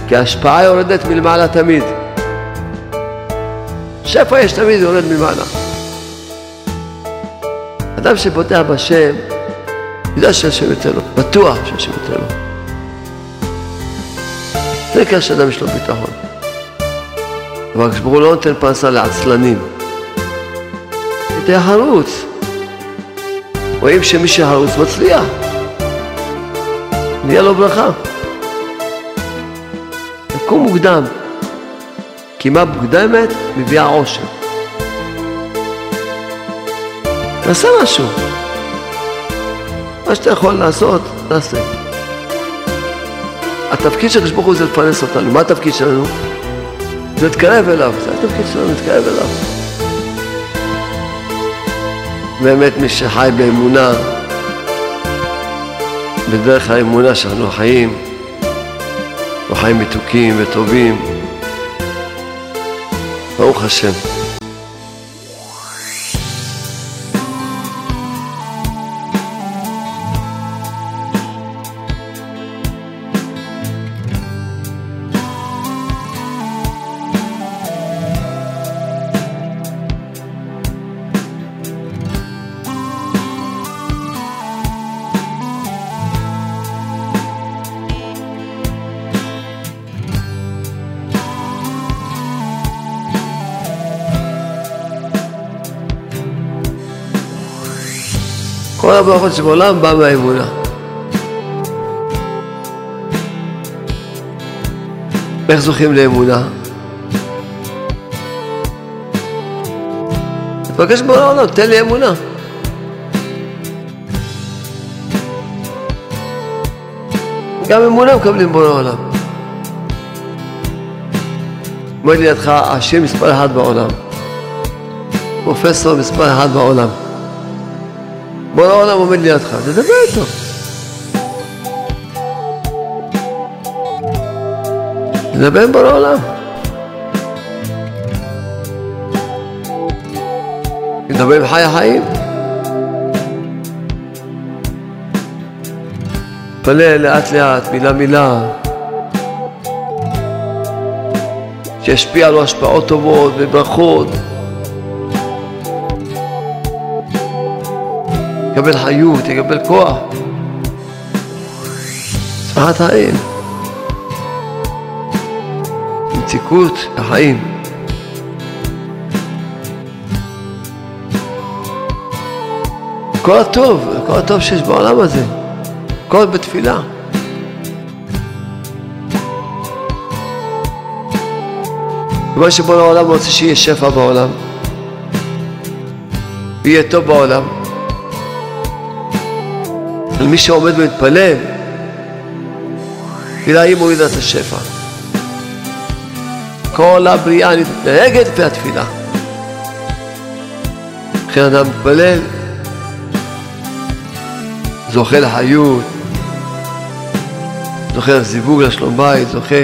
[SPEAKER 1] כי ההשפעה יורדת מלמעלה תמיד. שפע יש תמיד יורד מלמעלה. אדם שפותח בשם, יודע שהשם ייתן לו, בטוח שהשם ייתן לו. זה נקרא שאדם יש לו ביטחון. אבל כשברור לא נותן פרנסה לעצלנים. תהיה חרוץ. רואים שמי שחרוץ מצליח. נהיה לו ברכה. תקום מוקדם. קימה מוקדמת מביאה עושר. תעשה משהו. מה שאתה יכול לעשות, תעשה. התפקיד של ברוך הוא זה לפרנס אותנו. מה התפקיד שלנו? זה להתקרב אליו. זה התפקיד שלנו, להתקרב אליו. באמת מי שחי באמונה, בדרך האמונה שאנחנו חיים, אנחנו חיים מתוקים וטובים. ברוך השם. כל הברכות שבעולם בא מהאמונה. איך זוכים לאמונה? תבקש בורא העולם, תן לי אמונה. גם אמונה מקבלים בורא העולם. אומר לידך, השם מספר אחד בעולם. פרופסור מספר אחד בעולם. בורא העולם עומד לידך, תדבר איתו. תדבר עם בורא העולם. תדבר עם חי החיים. תפלל לאט לאט, מילה מילה. שישפיע עליו השפעות טובות וברכות. יקבל חיות, יקבל כוח. צפחת חיים. מציקות החיים. כל הטוב, כל הטוב שיש בעולם הזה, הכל בתפילה. כמו שבורא העולם רוצה שיהיה שפע בעולם, ויהיה טוב בעולם. על מי שעומד ומתפלל, תפילה היא מורידה את השפע. כל הבריאה מתנהגת לפי התפילה. לכן אדם מתפלל, זוכה לחיות, זוכה לזיווג, לשלום בית, זוכה,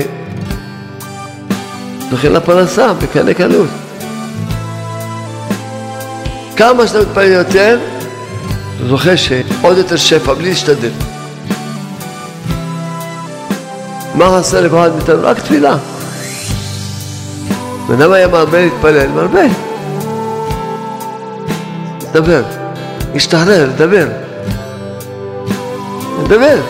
[SPEAKER 1] זוכה לפרנסה בקנה קלות. כמה שאתה מתפלל יותר, זוכה שעוד יותר שפע, בלי להשתדל. מה חסר לכל אחד מאיתנו? רק תפילה. בן אדם היה מרבה להתפלל, מרבה. לדבר, להשתחרר, לדבר. לדבר.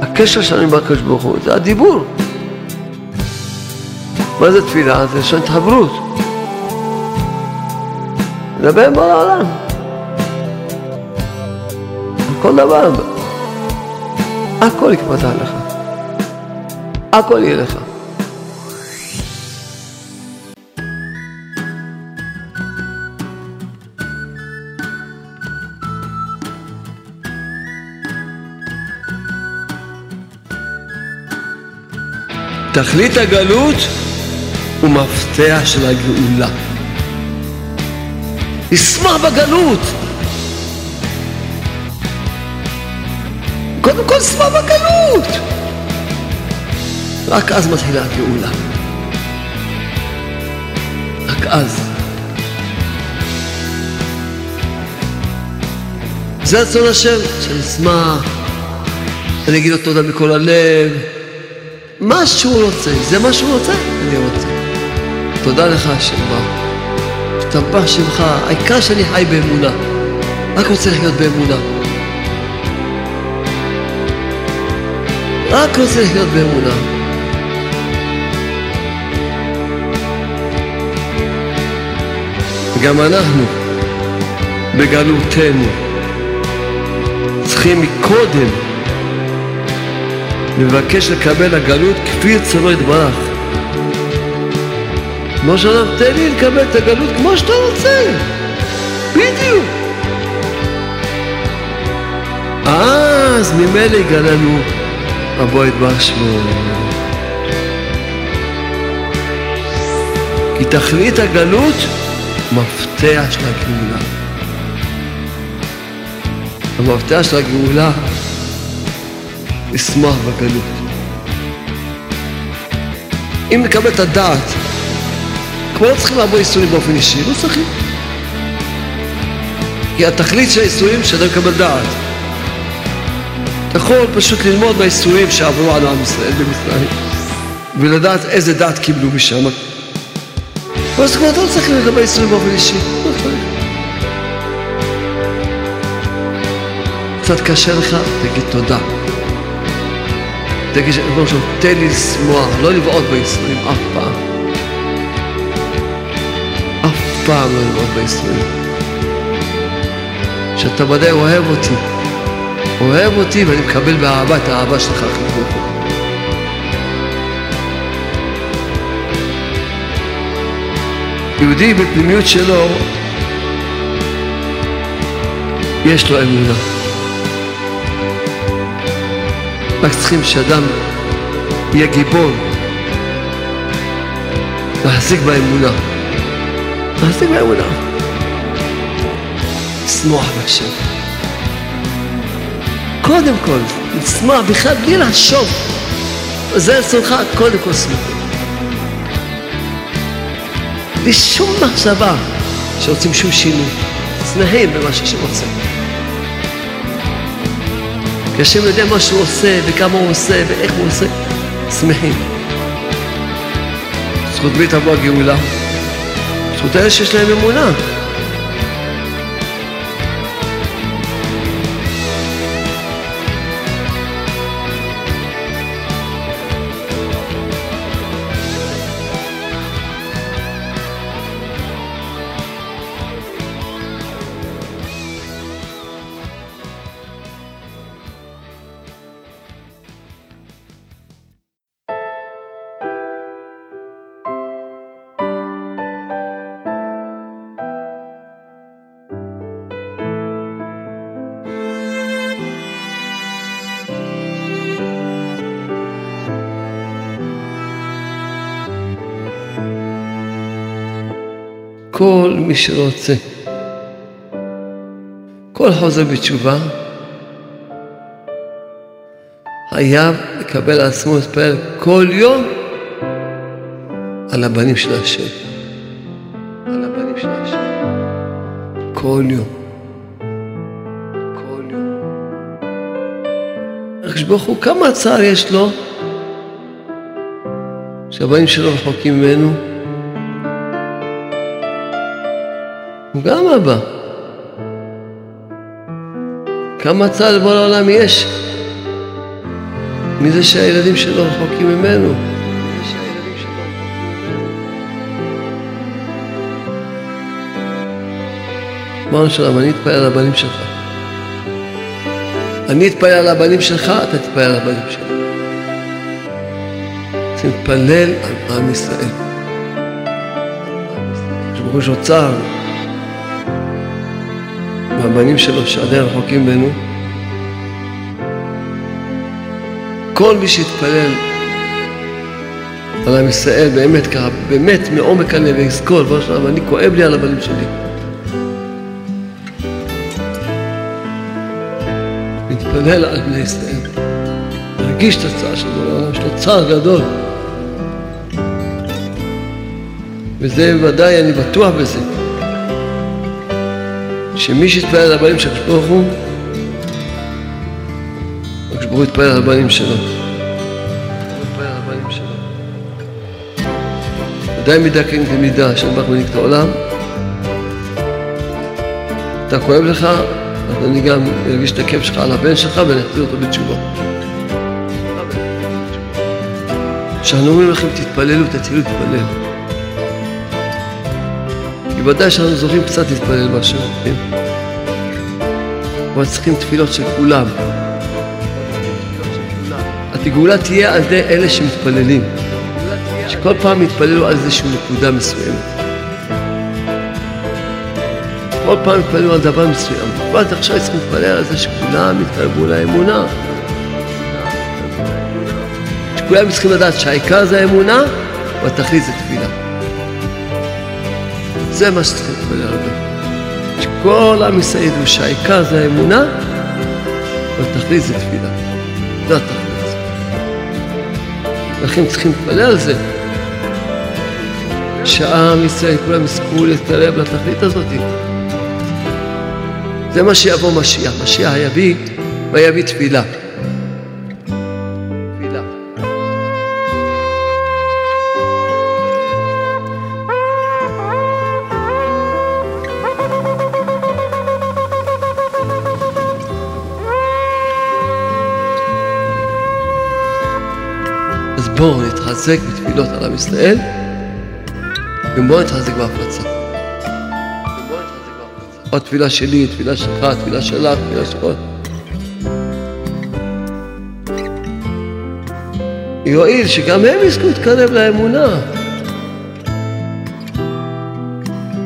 [SPEAKER 1] הקשר שלנו עם הקדוש ברוך הוא זה הדיבור. מה זה תפילה? זה לשון התחברות. לגבי בורא העולם. כל דבר, הכל יקפצה עליך, הכל יהיה לך. תכלית הגלות ומפתח של הגאולה. לשמח בגלות. קודם כל שמח בגלות. רק אז מתחילה הגאולה. רק אז. זה רצון השם, שאני אשמח, אני אגיד לו תודה מכל הלב. מה שהוא רוצה, זה מה שהוא רוצה, אני רוצה. תודה לך השם ברוך. השתבח שמך, העיקר שאני חי באמונה. רק רוצה לחיות באמונה. רק רוצה לחיות באמונה. גם אנחנו, בגלותנו, צריכים מקודם לבקש לקבל הגלות כפי רצונו יתברך. כמו שאומר, תן לי לקבל את הגלות כמו שאתה רוצה. בדיוק. אז ממילא יגלנו אבו יתברך שמו. כי תכלית הגלות מפתח של הגאולה. המפתח של הגאולה לשמוח בגלות. אם נקבל את הדעת, כבר לא צריכים לעבור ייסורים באופן אישי, לא צריכים. כי התכלית של הייסורים שאתה מקבל דעת. אתה יכול פשוט ללמוד מהייסורים שעברו על עם ישראל במצרים, ולדעת איזה דעת קיבלו משם. ואז כבר אתה לא צריך לדבר ייסורים באופן אישי, לא צריך. קצת קשה לך, תגיד תודה. תגיד, תן לי לשמוח, לא לבעוט בייסורים אף פעם. פעם לא לבעוט בייסורים. שאתה ודאי אוהב אותי. אוהב אותי ואני מקבל באהבה את האהבה שלך, חיבור. יהודי בפנימיות שלו, יש לו אמונה. רק צריכים שאדם יהיה גיבור, להחזיק באמונה. להחזיק באמונה. לשמוח בהשם. קודם כל, לשמוח בכלל בלי לחשוב. זה רצונך, קודם כל שמח. בלי שום מחשבה שרוצים שום שינוי. שמחים במה שהשם רוצה. כי השם יודע מה שהוא עושה, וכמה הוא עושה, ואיך הוא עושה. שמחים. זכות מי תבוא הגאולה? זכות אלה שיש להם אמונה. מי שרוצה, כל חוזר בתשובה, חייב לקבל על עצמו להתפלל כל יום על הבנים של השם. על הבנים של השם. כל יום. כל יום. הקדוש ברוך הוא, כמה צער יש לו שהבנים שלו רחוקים ממנו? גם אבא. כמה צער לבוא לעולם יש מזה שהילדים שלו רחוקים ממנו. אמרנו שלום, אני אתפלל על הבנים שלך. אני אתפלל על הבנים שלך, אתה תתפלל על הבנים שלך. צריכים להתפלל על עם ישראל. ברוך הוא יש מהבנים שלו שעדיין רחוקים ממנו. כל מי שיתפלל על עם ישראל, באמת ככה, באמת מעומק הלב, ויזכור, דבר שלום, אני כואב לי על הבנים שלי. מתפלל על בני ישראל, להרגיש את הצער של העולם, יש לו צער גדול. וזה ודאי, אני בטוח בזה, שמי שיתפלל על הבנים של הקדוש ברוך הוא, הקדוש ברוך הוא יתפלל על הבנים שלו. ודאי מידה כן כמידה, שנבח מנהיג את העולם. אתה כואב לך, אז אני גם ארגיש את הכאב שלך על הבן שלך ואני אחזיר אותו בתשובה. כשאנחנו אומרים לכם תתפללו, תתחילו להתפלל. כי ודאי שאנחנו זוכרים קצת להתפלל בהשם, כן? אבל צריכים תפילות של כולם. התגאולה תהיה על ידי אלה שמתפללים. שכל פעם יתפללו על איזושהי נקודה מסוימת. כל פעם יתפללו על דבר מסוים. ואז עכשיו צריכים להתפלל על זה שכולם יתקרבו לאמונה. שכולם צריכים לדעת שהעיקר זה האמונה, והתכלית זה תפילה. זה מה שצריכים להתפלל הרבה. שכל עם ישראל ידעו שהעיקר זה האמונה, והתכלית זה תפילה. זה התכלית. לכן צריכים להתפלל על זה. שעם ישראל כולם יזכו להתקרב לתכלית הזאת. זה מה שיבוא משיח. משיח יביא ויביא תפילה. בואו נתחזק בתפילות על עם ישראל. ובוא נתחזק בהפלצה. או תפילה שלי, תפילה שלך, תפילה שלך, תפילה שלך. יועיל שגם הם יזכו להתקרב לאמונה.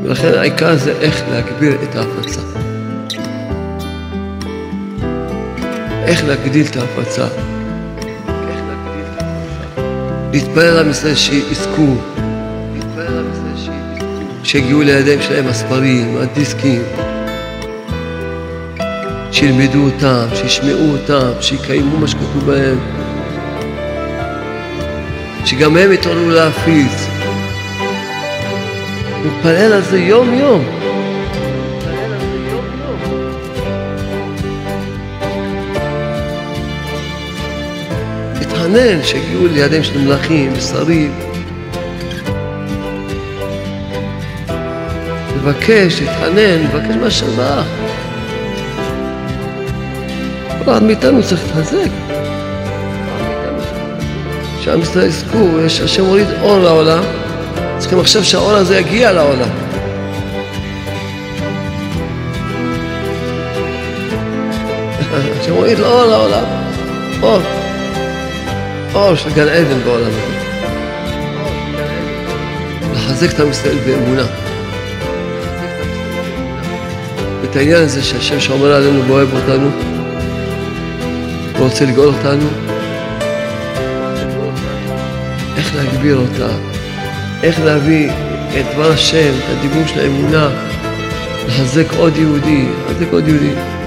[SPEAKER 1] ולכן העיקר זה איך להגביר את ההפצה. איך להגדיל את ההפצה. להתפלל על ישראל שיזכו. שיגיעו לידיים שלהם הספרים, הדיסקים, שילמדו אותם, שישמעו אותם, שיקיימו מה שכתוב בהם, שגם הם יתעוררו להפיץ. נתפלל על זה יום-יום. להתחנן שיגיעו לידיהם של מלכים ושרים. לבקש, להתחנן, לבקש מהשם ברך. כל אחד מאיתנו צריך להתחזק. שעם ישראל יזכו, יש השם מוריד אור לעולם, צריכים עכשיו שהאור הזה יגיע לעולם. השם מוריד אור לעולם, אור, אור של גן עדן בעולם הזה. לחזק את עם ישראל באמונה. את העניין הזה שהשם שאומר עלינו ואוהב אותנו ורוצה לגאול אותנו, איך להגביר אותה, איך להביא את דבר השם, את הדיבור של האמונה, לחזק עוד יהודי, לחזק עוד יהודי.